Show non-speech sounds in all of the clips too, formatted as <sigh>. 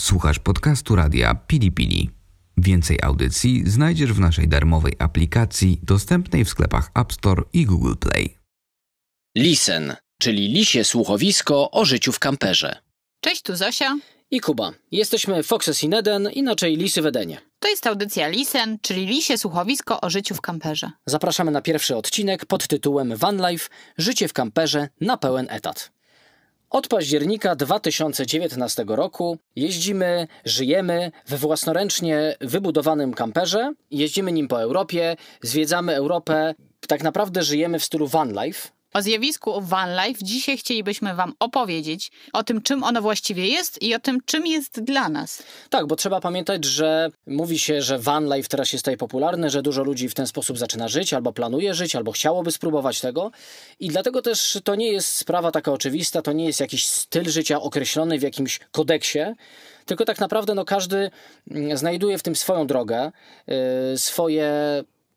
Słuchasz podcastu radia Pili Pili. Więcej audycji znajdziesz w naszej darmowej aplikacji dostępnej w sklepach App Store i Google Play. Listen, czyli lisie słuchowisko o życiu w kamperze. Cześć, tu Zosia. I Kuba. Jesteśmy Foxes in Eden, inaczej Lisy w Edenie. To jest audycja Lisen, czyli lisie słuchowisko o życiu w kamperze. Zapraszamy na pierwszy odcinek pod tytułem Van Life – Życie w kamperze na pełen etat. Od października 2019 roku jeździmy, żyjemy we własnoręcznie wybudowanym kamperze. Jeździmy nim po Europie, zwiedzamy Europę. Tak naprawdę żyjemy w stylu van life. O zjawisku van life dzisiaj chcielibyśmy Wam opowiedzieć o tym, czym ono właściwie jest i o tym, czym jest dla nas. Tak, bo trzeba pamiętać, że mówi się, że van life teraz jest tutaj popularny, że dużo ludzi w ten sposób zaczyna żyć, albo planuje żyć, albo chciałoby spróbować tego. I dlatego też to nie jest sprawa taka oczywista, to nie jest jakiś styl życia określony w jakimś kodeksie, tylko tak naprawdę no, każdy mm, znajduje w tym swoją drogę, yy, swoje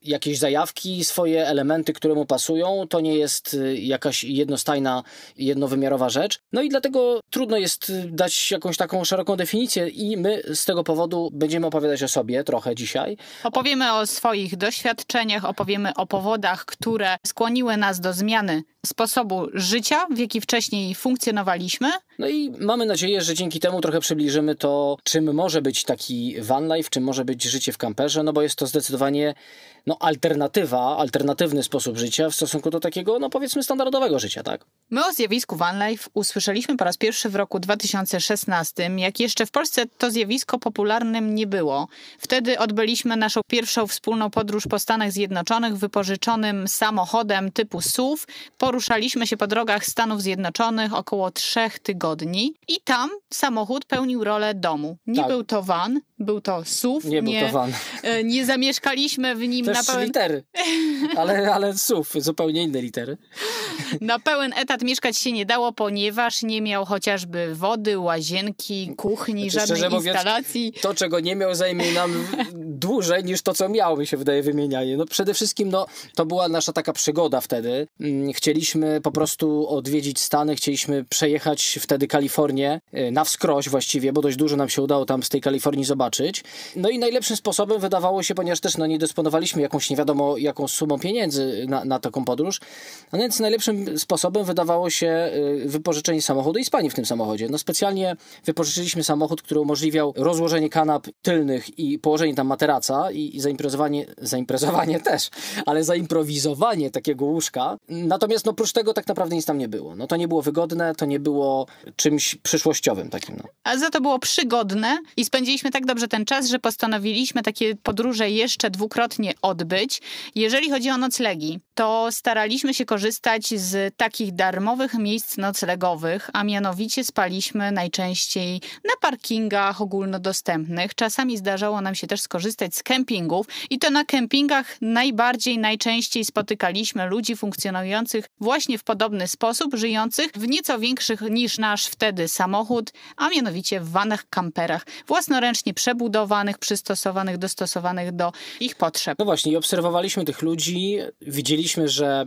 jakieś zajawki, swoje elementy, które mu pasują. To nie jest y, jakaś jednostajna, jednowymiarowa rzecz. No i dlatego trudno jest y, dać jakąś taką szeroką definicję i my z tego powodu będziemy opowiadać o sobie trochę dzisiaj. Opowiemy o swoich doświadczeniach, opowiemy o powodach, które skłoniły nas do zmiany sposobu życia, w jaki wcześniej funkcjonowaliśmy. No i mamy nadzieję, że dzięki temu trochę przybliżymy to, czym może być taki van life, czym może być życie w kamperze, no bo jest to zdecydowanie no, alternatywa, alternatywny sposób życia w stosunku do takiego, no powiedzmy, standardowego życia, tak? My o zjawisku van life usłyszeliśmy po raz pierwszy w roku 2016, jak jeszcze w Polsce to zjawisko popularnym nie było. Wtedy odbyliśmy naszą pierwszą wspólną podróż po Stanach Zjednoczonych wypożyczonym samochodem typu SUV. Poruszaliśmy się po drogach Stanów Zjednoczonych około trzech tygodni i tam samochód pełnił rolę domu. Nie Tak. był to van, był to SUV. Nie był to van. e, Nie zamieszkaliśmy w nim Też na pełen, litery, <laughs> ale, ale słów, zupełnie inne litery. na pełen etat mieszkać się nie dało, ponieważ nie miał chociażby wody, łazienki, kuchni, Znaczy, żadnej szczerze mówiąc, instalacji. To, czego nie miał, zajmie nam dłużej niż to, co miał, mi się wydaje, wymienianie. No przede wszystkim, no, to była nasza taka przygoda wtedy. Mm, Chcieliśmy po prostu odwiedzić Stany, chcieliśmy przejechać wtedy Kalifornię, y, na wskroś właściwie, bo dość dużo nam się udało tam z tej Kalifornii zobaczyć. No i najlepszym sposobem wydawało się, ponieważ też no, nie dysponowaliśmy jakąś nie wiadomo jaką sumą pieniędzy na, na taką podróż, no więc najlepszym sposobem wydawało się y, wypożyczenie samochodu i spanie w tym samochodzie. No specjalnie wypożyczyliśmy samochód, który umożliwiał rozłożenie kanap tylnych i położenie tam materaca i, i zaimprezowanie, zaimprezowanie <laughs> też, ale zaimprowizowanie takiego łóżka. Natomiast no prócz tego tak naprawdę nic tam nie było. No to nie było wygodne, to nie było czymś przyszłościowym takim. No. A za to było przygodne i spędziliśmy tak dobrze ten czas, że postanowiliśmy takie podróże jeszcze dwukrotnie odbyć. Jeżeli chodzi o noclegi, to staraliśmy się korzystać z takich darmowych miejsc noclegowych, a mianowicie spaliśmy najczęściej na parkingach ogólnodostępnych. Czasami zdarzało nam się też skorzystać z kempingów i to na kempingach najbardziej, najczęściej spotykaliśmy ludzi funkcjonujących właśnie w podobny sposób, żyjących w nieco większych niż nasz wtedy samochód, a mianowicie w vanach kamperach, własnoręcznie przebudowanych, przystosowanych, dostosowanych do ich potrzeb. No właśnie, i obserwowaliśmy tych ludzi, widzieliśmy, że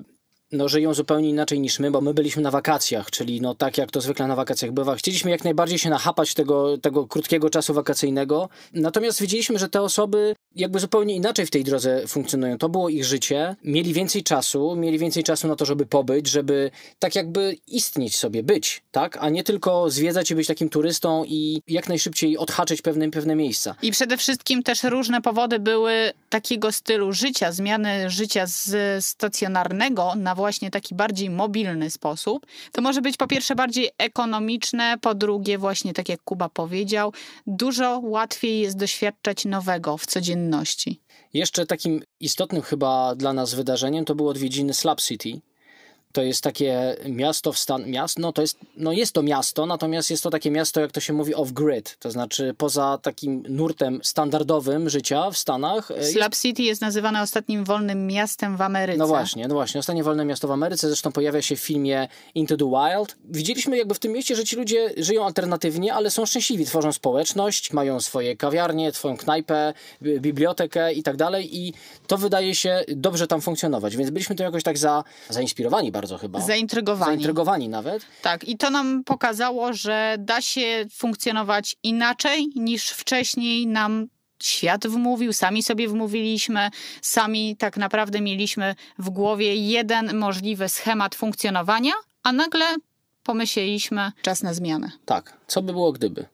no, żyją zupełnie inaczej niż my, bo my byliśmy na wakacjach, czyli no tak jak to zwykle na wakacjach bywa. Chcieliśmy jak najbardziej się nachapać tego, tego krótkiego czasu wakacyjnego, natomiast widzieliśmy, że te osoby jakby zupełnie inaczej w tej drodze funkcjonują. To było ich życie, mieli więcej czasu, mieli więcej czasu na to, żeby pobyć, żeby tak jakby istnieć sobie, być, tak? A nie tylko zwiedzać i być takim turystą i jak najszybciej odhaczyć pewne, pewne miejsca. I przede wszystkim też różne powody były takiego stylu życia, zmiany życia z stacjonarnego na właśnie taki bardziej mobilny sposób. To może być po pierwsze bardziej ekonomiczne, po drugie właśnie tak jak Kuba powiedział, dużo łatwiej jest doświadczać nowego w codzienności. Jeszcze takim istotnym chyba dla nas wydarzeniem to było odwiedziny Slab City. To jest takie miasto w stan... Miasto? No, to jest, no jest to miasto, natomiast jest to takie miasto, jak to się mówi, off-grid. To znaczy poza takim nurtem standardowym życia w Stanach. e, jest Slab City jest nazywane ostatnim wolnym miastem w Ameryce. No właśnie, no właśnie. Ostatnie wolne miasto w Ameryce, zresztą pojawia się w filmie Into the Wild. Widzieliśmy jakby w tym mieście, że ci ludzie żyją alternatywnie, ale są szczęśliwi, tworzą społeczność, mają swoje kawiarnie, swoją knajpę, bi- bibliotekę i tak dalej i to wydaje się dobrze tam funkcjonować, więc byliśmy tym jakoś tak za, zainspirowani bardziej bardzo chyba. Zaintrygowani. Zaintrygowani nawet. Tak, i to nam pokazało, że da się funkcjonować inaczej niż wcześniej nam świat wmówił, sami sobie wmówiliśmy, sami tak naprawdę mieliśmy w głowie jeden możliwy schemat funkcjonowania, a nagle pomyśleliśmy czas na zmianę. Tak, co by było gdyby?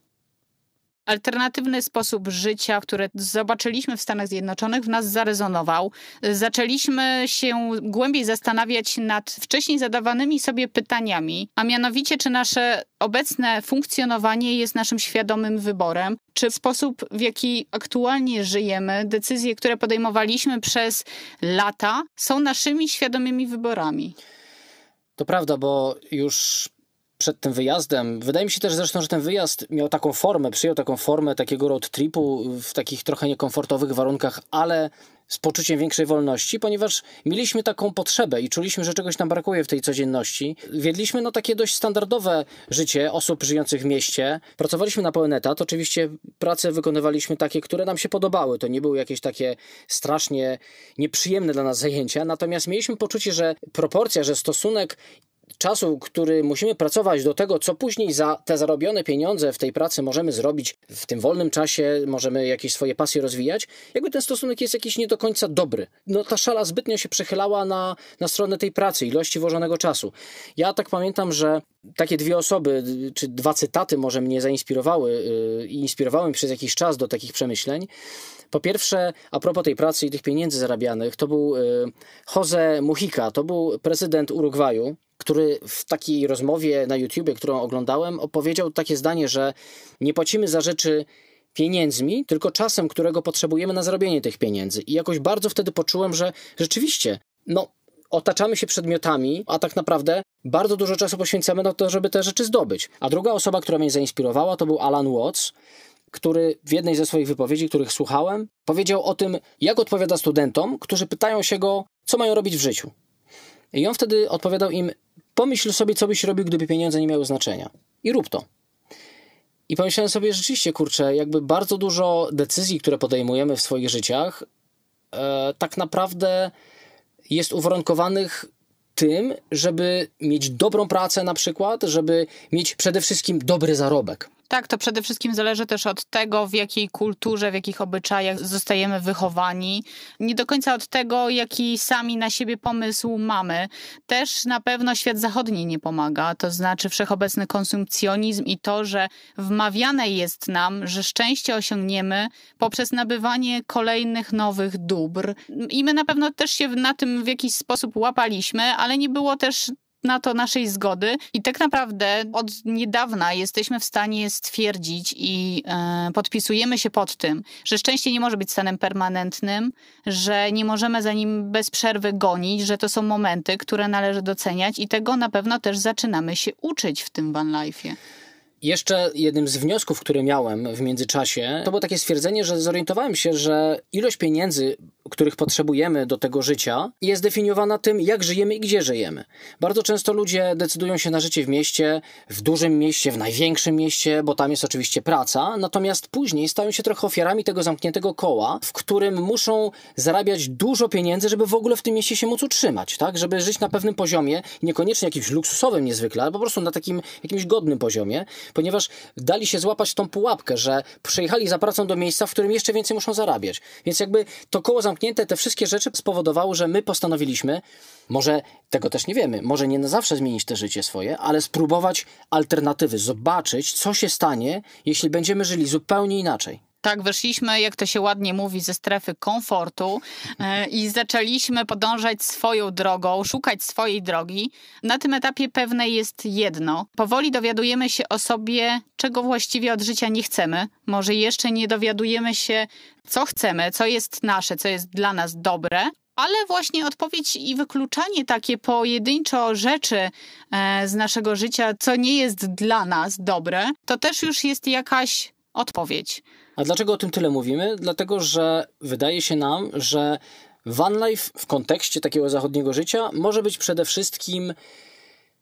Alternatywny sposób życia, który zobaczyliśmy w Stanach Zjednoczonych, w nas zarezonował. Zaczęliśmy się głębiej zastanawiać nad wcześniej zadawanymi sobie pytaniami, a mianowicie, czy nasze obecne funkcjonowanie jest naszym świadomym wyborem, czy sposób, w jaki aktualnie żyjemy, decyzje, które podejmowaliśmy przez lata, są naszymi świadomymi wyborami. To prawda, bo już przed tym wyjazdem. Wydaje mi się też zresztą, że ten wyjazd miał taką formę, przyjął taką formę takiego road tripu w takich trochę niekomfortowych warunkach, ale z poczuciem większej wolności, ponieważ mieliśmy taką potrzebę i czuliśmy, że czegoś nam brakuje w tej codzienności. Wiedliśmy no takie dość standardowe życie osób żyjących w mieście. Pracowaliśmy na pełen etat. Oczywiście prace wykonywaliśmy takie, które nam się podobały. To nie były jakieś takie strasznie nieprzyjemne dla nas zajęcia. Natomiast mieliśmy poczucie, że proporcja, że stosunek czasu, który musimy pracować do tego, co później za te zarobione pieniądze w tej pracy możemy zrobić w tym wolnym czasie, możemy jakieś swoje pasje rozwijać, jakby ten stosunek jest jakiś nie do końca dobry. No ta szala zbytnio się przechylała na, na stronę tej pracy, ilości włożonego czasu. Ja tak pamiętam, że takie dwie osoby, czy dwa cytaty może mnie zainspirowały yy, i inspirowały mnie przez jakiś czas do takich przemyśleń. Po pierwsze, a propos tej pracy i tych pieniędzy zarabianych, to był yy, Jose Mujica, to był prezydent Urugwaju, który w takiej rozmowie na YouTubie, którą oglądałem, opowiedział takie zdanie, że nie płacimy za rzeczy pieniędzmi, tylko czasem, którego potrzebujemy na zarobienie tych pieniędzy. I jakoś bardzo wtedy poczułem, że rzeczywiście, no, otaczamy się przedmiotami, a tak naprawdę bardzo dużo czasu poświęcamy na to, żeby te rzeczy zdobyć. A druga osoba, która mnie zainspirowała, to był Alan Watts, który w jednej ze swoich wypowiedzi, których słuchałem, powiedział o tym, jak odpowiada studentom, którzy pytają się go, co mają robić w życiu. I on wtedy odpowiadał im: Pomyśl sobie, co byś robił, gdyby pieniądze nie miały znaczenia. I rób to. I pomyślałem sobie, rzeczywiście, kurczę, jakby bardzo dużo decyzji, które podejmujemy w swoich życiach, e, tak naprawdę jest uwarunkowanych tym, żeby mieć dobrą pracę na przykład, żeby mieć przede wszystkim dobry zarobek. Tak, to przede wszystkim zależy też od tego, w jakiej kulturze, w jakich obyczajach zostajemy wychowani. Nie do końca od tego, jaki sami na siebie pomysł mamy. Też na pewno świat zachodni nie pomaga, to znaczy wszechobecny konsumpcjonizm i to, że wmawiane jest nam, że szczęście osiągniemy poprzez nabywanie kolejnych nowych dóbr. I my na pewno też się na tym w jakiś sposób łapaliśmy, ale nie było też na to naszej zgody i tak naprawdę od niedawna jesteśmy w stanie stwierdzić i e, podpisujemy się pod tym, że szczęście nie może być stanem permanentnym, że nie możemy za nim bez przerwy gonić, że to są momenty, które należy doceniać i tego na pewno też zaczynamy się uczyć w tym van life'ie. Jeszcze jednym z wniosków, które miałem w międzyczasie, to było takie stwierdzenie, że zorientowałem się, że ilość pieniędzy, których potrzebujemy do tego życia, jest definiowana tym, jak żyjemy i gdzie żyjemy. Bardzo często ludzie decydują się na życie w mieście, w dużym mieście, w największym mieście, bo tam jest oczywiście praca, natomiast później stają się trochę ofiarami tego zamkniętego koła, w którym muszą zarabiać dużo pieniędzy, żeby w ogóle w tym mieście się móc utrzymać, tak? Żeby żyć na pewnym poziomie, niekoniecznie jakimś luksusowym niezwykle, ale po prostu na takim jakimś godnym poziomie, ponieważ dali się złapać tą pułapkę, że przyjechali za pracą do miejsca, w którym jeszcze więcej muszą zarabiać. Więc jakby to koło zamknięte, te wszystkie rzeczy spowodowały, że my postanowiliśmy, może tego też nie wiemy, może nie na zawsze zmienić te życie swoje, ale spróbować alternatywy, zobaczyć, co się stanie, jeśli będziemy żyli zupełnie inaczej. Tak, wyszliśmy, jak to się ładnie mówi, ze strefy komfortu e, i zaczęliśmy podążać swoją drogą, szukać swojej drogi. Na tym etapie pewne jest jedno. Powoli dowiadujemy się o sobie, czego właściwie od życia nie chcemy. Może jeszcze nie dowiadujemy się, co chcemy, co jest nasze, co jest dla nas dobre. Ale właśnie odpowiedź i wykluczanie takie pojedynczo rzeczy e, z naszego życia, co nie jest dla nas dobre, to też już jest jakaś odpowiedź. A dlaczego o tym tyle mówimy? Dlatego, że wydaje się nam, że van life w kontekście takiego zachodniego życia może być przede wszystkim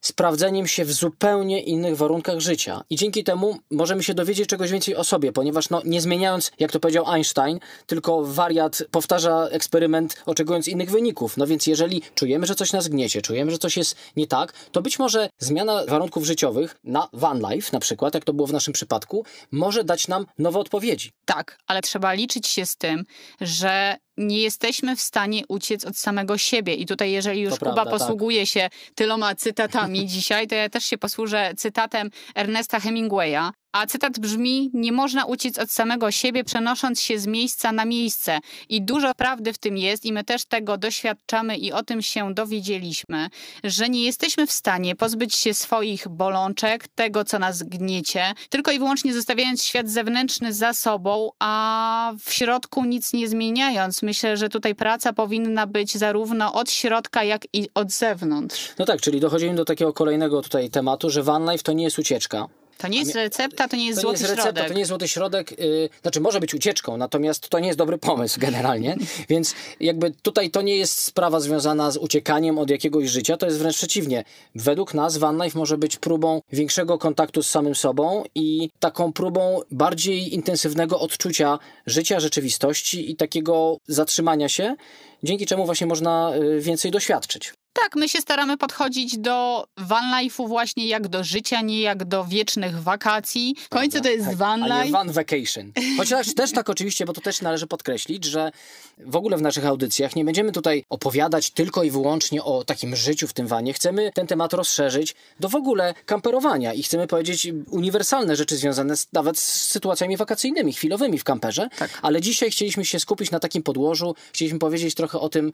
sprawdzeniem się w zupełnie innych warunkach życia. I dzięki temu możemy się dowiedzieć czegoś więcej o sobie, ponieważ no, nie zmieniając, jak to powiedział Einstein, tylko wariat powtarza eksperyment, oczekując innych wyników. No więc jeżeli czujemy, że coś nas gniecie, czujemy, że coś jest nie tak, to być może zmiana warunków życiowych na van life, na przykład, jak to było w naszym przypadku, może dać nam nowe odpowiedzi. Tak, ale trzeba liczyć się z tym, że nie jesteśmy w stanie uciec od samego siebie. I tutaj, jeżeli już To Kuba prawda, tak. posługuje się tyloma cytatami <laughs> dzisiaj, to ja też się posłużę cytatem Ernesta Hemingwaya. A cytat brzmi: Nie można uciec od samego siebie, przenosząc się z miejsca na miejsce. I dużo prawdy w tym jest, i my też tego doświadczamy i o tym się dowiedzieliśmy, że nie jesteśmy w stanie pozbyć się swoich bolączek, tego, co nas gniecie, tylko i wyłącznie zostawiając świat zewnętrzny za sobą, a w środku nic nie zmieniając. Myślę, że tutaj praca powinna być zarówno od środka, jak i od zewnątrz. No tak, czyli dochodzimy do takiego kolejnego tutaj tematu, że van life to nie jest ucieczka. To nie jest recepta, to nie jest To nie złoty jest recepta, środek. to nie jest złoty środek, yy, znaczy może być ucieczką, natomiast to nie jest dobry pomysł <laughs> generalnie, więc jakby tutaj to nie jest sprawa związana z uciekaniem od jakiegoś życia, to jest wręcz przeciwnie. Według nas Van Life może być próbą większego kontaktu z samym sobą i taką próbą bardziej intensywnego odczucia życia, rzeczywistości i takiego zatrzymania się, dzięki czemu właśnie można y, więcej doświadczyć. Tak, my się staramy podchodzić do van life'u właśnie jak do życia, nie jak do wiecznych wakacji. W końcu to jest Tak, van a nie life. van vacation. Chociaż też tak oczywiście, bo to też należy podkreślić, że w ogóle w naszych audycjach nie będziemy tutaj opowiadać tylko i wyłącznie o takim życiu w tym wanie. Chcemy ten temat rozszerzyć do w ogóle kamperowania i chcemy powiedzieć uniwersalne rzeczy związane z, nawet z sytuacjami wakacyjnymi, chwilowymi w kamperze. Tak. Ale dzisiaj chcieliśmy się skupić na takim podłożu, chcieliśmy powiedzieć trochę o tym,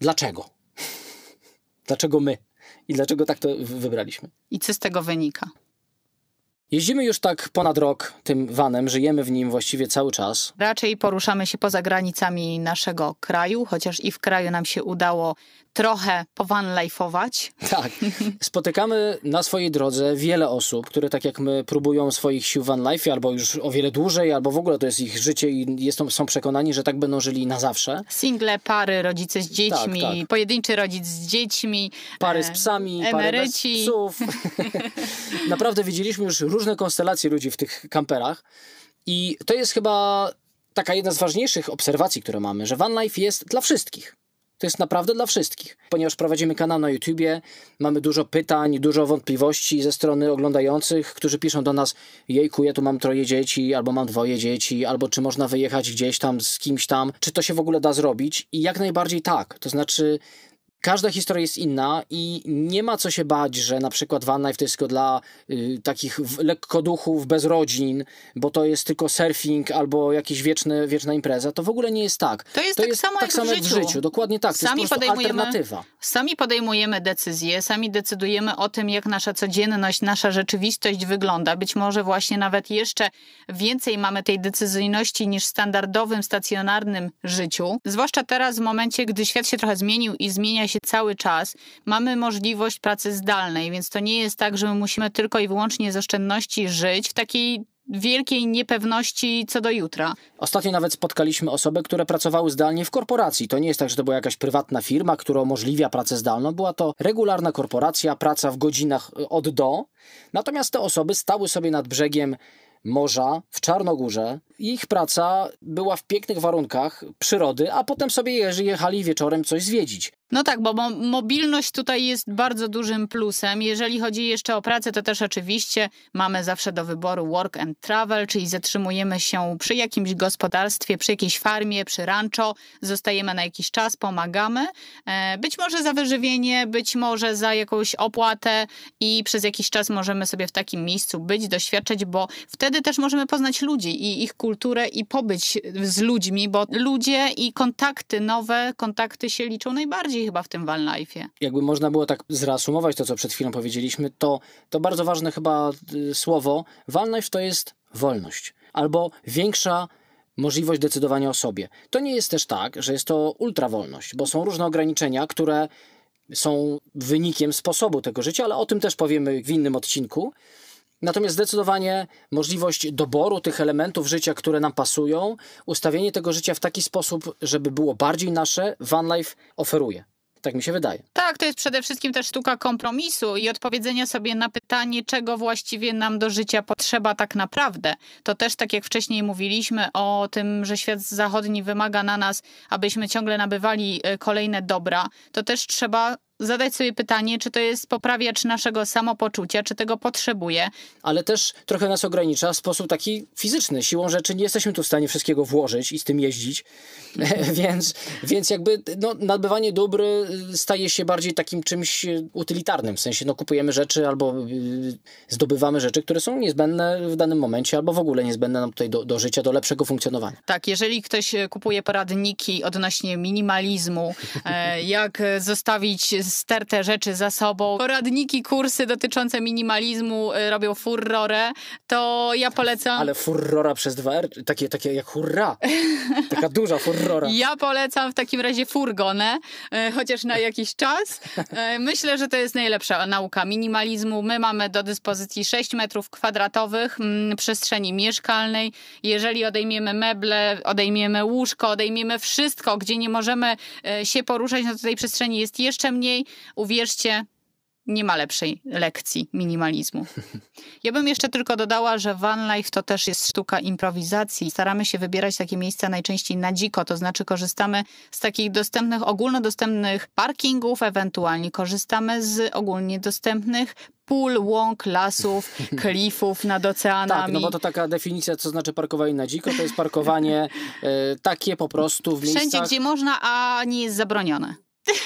dlaczego. Dlaczego my i dlaczego tak to wy- wybraliśmy. I co z tego wynika? Jeździmy już tak ponad rok tym vanem, żyjemy w nim właściwie cały czas. Raczej poruszamy się poza granicami naszego kraju, chociaż i w kraju nam się udało trochę powanlajfować. Tak. Spotykamy na swojej drodze wiele osób, które tak jak my próbują swoich sił w van life, albo już o wiele dłużej, albo w ogóle to jest ich życie i jest, są przekonani, że tak będą żyli na zawsze. Single, pary, rodzice z dziećmi, Tak, tak. pojedynczy rodzic z dziećmi. Pary z e, psami, pary bez emeryci. psów. <laughs> Naprawdę widzieliśmy już różne konstelacje ludzi w tych kamperach i to jest chyba taka jedna z ważniejszych obserwacji, które mamy, że van life jest dla wszystkich. To jest naprawdę dla wszystkich. Ponieważ prowadzimy kanał na YouTubie, mamy dużo pytań, dużo wątpliwości ze strony oglądających, którzy piszą do nas: Jejku, ja tu mam troje dzieci, albo mam dwoje dzieci, albo czy można wyjechać gdzieś tam z kimś tam, czy to się w ogóle da zrobić? I jak najbardziej tak. To znaczy, Każda historia jest inna i nie ma co się bać, że na przykład Van Life to jest tylko dla y, takich w- lekkoduchów bez rodzin, bo to jest tylko surfing albo jakaś wieczne, wieczna impreza. To w ogóle nie jest tak. To jest tak samo tak jak w jak w życiu. życiu. Dokładnie tak. To Sami jest podejmujemy- alternatywa. Sami podejmujemy decyzje, sami decydujemy o tym, jak nasza codzienność, nasza rzeczywistość wygląda. Być może właśnie nawet jeszcze więcej mamy tej decyzyjności niż w standardowym, stacjonarnym życiu. Zwłaszcza teraz, w momencie, gdy świat się trochę zmienił i zmienia się cały czas, mamy możliwość pracy zdalnej, więc to nie jest tak, że my musimy tylko i wyłącznie z oszczędności żyć w takiej wielkiej niepewności co do jutra. Ostatnio nawet spotkaliśmy osoby, które pracowały zdalnie w korporacji. To nie jest tak, że to była jakaś prywatna firma, która umożliwia pracę zdalną. Była to regularna korporacja, praca w godzinach y, od do. Natomiast te osoby stały sobie nad brzegiem morza w Czarnogórze. Ich praca była w pięknych warunkach przyrody, a potem sobie jechali wieczorem coś zwiedzić. No tak, bo mo- mobilność tutaj jest bardzo dużym plusem. Jeżeli chodzi jeszcze o pracę, to też oczywiście mamy zawsze do wyboru work and travel, czyli zatrzymujemy się przy jakimś gospodarstwie, przy jakiejś farmie, przy rancho, zostajemy na jakiś czas, pomagamy. E, Być może za wyżywienie, być może za jakąś opłatę i przez jakiś czas możemy sobie w takim miejscu być, doświadczać, bo wtedy też możemy poznać ludzi i ich kulturę i pobyć z ludźmi, bo ludzie i kontakty, nowe kontakty się liczą najbardziej chyba w tym van life'ie. jakby można było tak zreasumować to, co przed chwilą powiedzieliśmy, to, to bardzo ważne chyba y, słowo. Wolność to jest wolność. Albo większa możliwość decydowania o sobie. To nie jest też tak, że jest to ultrawolność, bo są różne ograniczenia, które są wynikiem sposobu tego życia, ale o tym też powiemy w innym odcinku. Natomiast zdecydowanie możliwość doboru tych elementów życia, które nam pasują, ustawienie tego życia w taki sposób, żeby było bardziej nasze, Van Life oferuje. Tak mi się wydaje. Tak, to jest przede wszystkim też sztuka kompromisu i odpowiedzenia sobie na pytanie, czego właściwie nam do życia potrzeba tak naprawdę. To też, tak jak wcześniej mówiliśmy o tym, że świat zachodni wymaga na nas, abyśmy ciągle nabywali e, kolejne dobra, to też trzeba zadać sobie pytanie, czy to jest poprawiacz naszego samopoczucia, czy tego potrzebuje. Ale też trochę nas ogranicza w sposób taki fizyczny. Siłą rzeczy nie jesteśmy tu w stanie wszystkiego włożyć i z tym jeździć, <laughs> więc, więc jakby no, nabywanie dóbr y, staje się bardziej takim czymś utylitarnym. W sensie no, kupujemy rzeczy albo y, zdobywamy rzeczy, które są niezbędne w danym momencie, albo w ogóle niezbędne nam tutaj do, do życia, do lepszego funkcjonowania. Tak, jeżeli ktoś kupuje poradniki odnośnie minimalizmu, <laughs> e, jak zostawić stertę rzeczy za sobą, poradniki, kursy dotyczące minimalizmu y, robią furorę, to ja polecam... Ale furrora przez dwa R, takie, takie jak hurra, taka duża furrora. Ja polecam w takim razie furgonę, y, chociaż na jakiś czas. Y, myślę, że to jest najlepsza nauka minimalizmu. My mamy do dyspozycji 6 metrów kwadratowych mm, przestrzeni mieszkalnej. Jeżeli odejmiemy meble, odejmiemy łóżko, odejmiemy wszystko, gdzie nie możemy się poruszać, no to tej przestrzeni jest jeszcze mniej Uwierzcie, nie ma lepszej lekcji minimalizmu. Ja bym jeszcze tylko dodała, że van life to też jest sztuka improwizacji. Staramy się wybierać takie miejsca najczęściej na dziko, to znaczy korzystamy z takich dostępnych, ogólnodostępnych parkingów, ewentualnie korzystamy z ogólnie dostępnych pól, łąk, lasów, <laughs> klifów nad oceanami. Tak, no bo to taka definicja, co znaczy parkowanie na dziko, to jest parkowanie y, takie po prostu w Wszędzie, miejscach... gdzie można, a nie jest zabronione.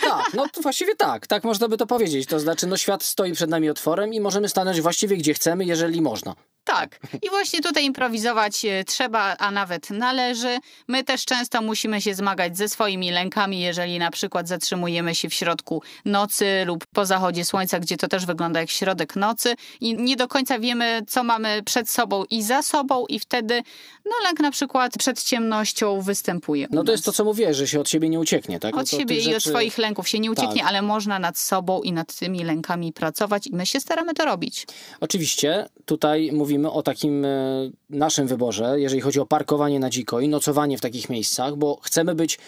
Tak, no to właściwie tak, tak można by to powiedzieć. To znaczy, no świat stoi przed nami otworem i możemy stanąć właściwie gdzie chcemy, jeżeli można. Tak. I właśnie tutaj improwizować e, trzeba, a nawet należy. My też często musimy się zmagać ze swoimi lękami, jeżeli na przykład zatrzymujemy się w środku nocy lub po zachodzie słońca, gdzie to też wygląda jak środek nocy i nie do końca wiemy, co mamy przed sobą i za sobą i wtedy no lęk na przykład przed ciemnością występuje. No to jest to, co mówię, że się od siebie nie ucieknie, tak? Od no siebie i rzeczy... od swoich lęków się nie ucieknie, tak. ale można nad sobą i nad tymi lękami pracować i my się staramy to robić. Oczywiście tutaj mówimy o takim e, naszym wyborze, jeżeli chodzi o parkowanie na dziko i nocowanie w takich miejscach, bo chcemy być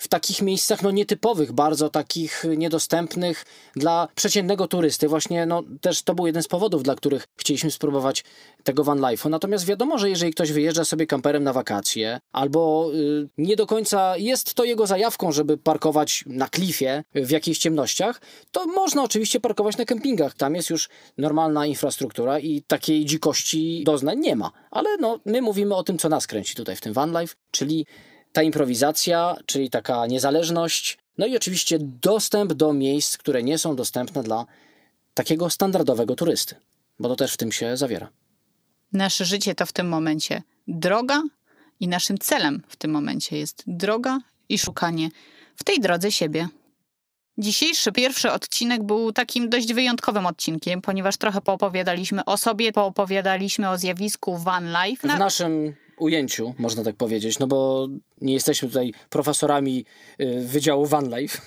w takich miejscach no nietypowych, bardzo takich niedostępnych dla przeciętnego turysty. Właśnie no, też to był jeden z powodów, dla których chcieliśmy spróbować tego van life'u. Natomiast wiadomo, że jeżeli ktoś wyjeżdża sobie kamperem na wakacje, albo y, nie do końca jest to jego zajawką, żeby parkować na klifie w jakichś ciemnościach, to można oczywiście parkować na kempingach. Tam jest już normalna infrastruktura i takiej dzikości doznań nie ma. Ale no, my mówimy o tym, co nas kręci tutaj w tym van life, czyli ta improwizacja, czyli taka niezależność, no i oczywiście dostęp do miejsc, które nie są dostępne dla takiego standardowego turysty, bo to też w tym się zawiera. Nasze życie to w tym momencie droga i naszym celem w tym momencie jest droga i szukanie w tej drodze siebie. Dzisiejszy pierwszy odcinek był takim dość wyjątkowym odcinkiem, ponieważ trochę poopowiadaliśmy o sobie, poopowiadaliśmy o zjawisku van life. W naszym ujęciu, można tak powiedzieć, no bo nie jesteśmy tutaj profesorami y, Wydziału Van Life.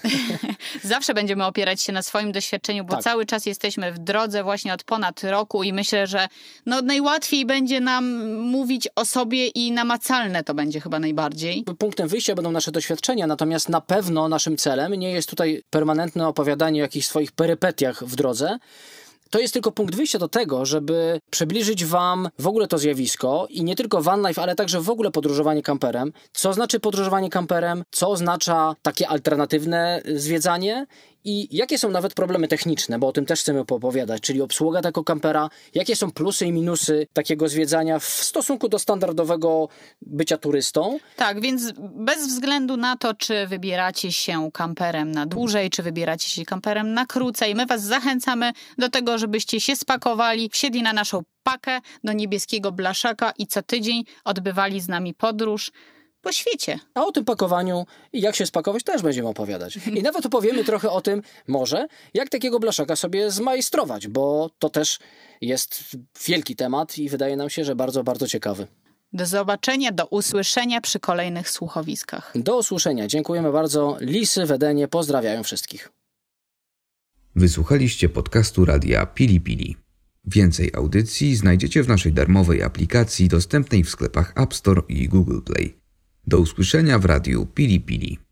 <laughs> Zawsze będziemy opierać się na swoim doświadczeniu, bo Tak. cały czas jesteśmy w drodze właśnie od ponad roku i myślę, że no najłatwiej będzie nam mówić o sobie i namacalne to będzie chyba najbardziej. Punktem wyjścia będą nasze doświadczenia, natomiast na pewno naszym celem nie jest tutaj permanentne opowiadanie o jakichś swoich perypetiach w drodze. To jest tylko punkt wyjścia do tego, żeby przybliżyć Wam w ogóle to zjawisko i nie tylko van life, ale także w ogóle podróżowanie kamperem. Co znaczy podróżowanie kamperem, co oznacza takie alternatywne zwiedzanie i jakie są nawet problemy techniczne, bo o tym też chcemy poopowiadać, czyli obsługa tego kampera, jakie są plusy i minusy takiego zwiedzania w stosunku do standardowego bycia turystą. Tak, więc bez względu na to, czy wybieracie się kamperem na dłużej, czy wybieracie się kamperem na krócej, my Was zachęcamy do tego, żebyście się spakowali, wsiedli na naszą pakę do niebieskiego blaszaka i co tydzień odbywali z nami podróż po świecie. A o tym pakowaniu i jak się spakować też będziemy opowiadać. I <laughs> nawet opowiemy trochę o tym, może, jak takiego blaszaka sobie zmajstrować, bo to też jest wielki temat i wydaje nam się, że bardzo, bardzo ciekawy. Do zobaczenia, do usłyszenia przy kolejnych słuchowiskach. Do usłyszenia. Dziękujemy bardzo. Lisy w Edenie pozdrawiają wszystkich. Wysłuchaliście podcastu radia Pili Pili. Więcej audycji znajdziecie w naszej darmowej aplikacji dostępnej w sklepach App Store i Google Play. Do usłyszenia w radiu Pili Pili.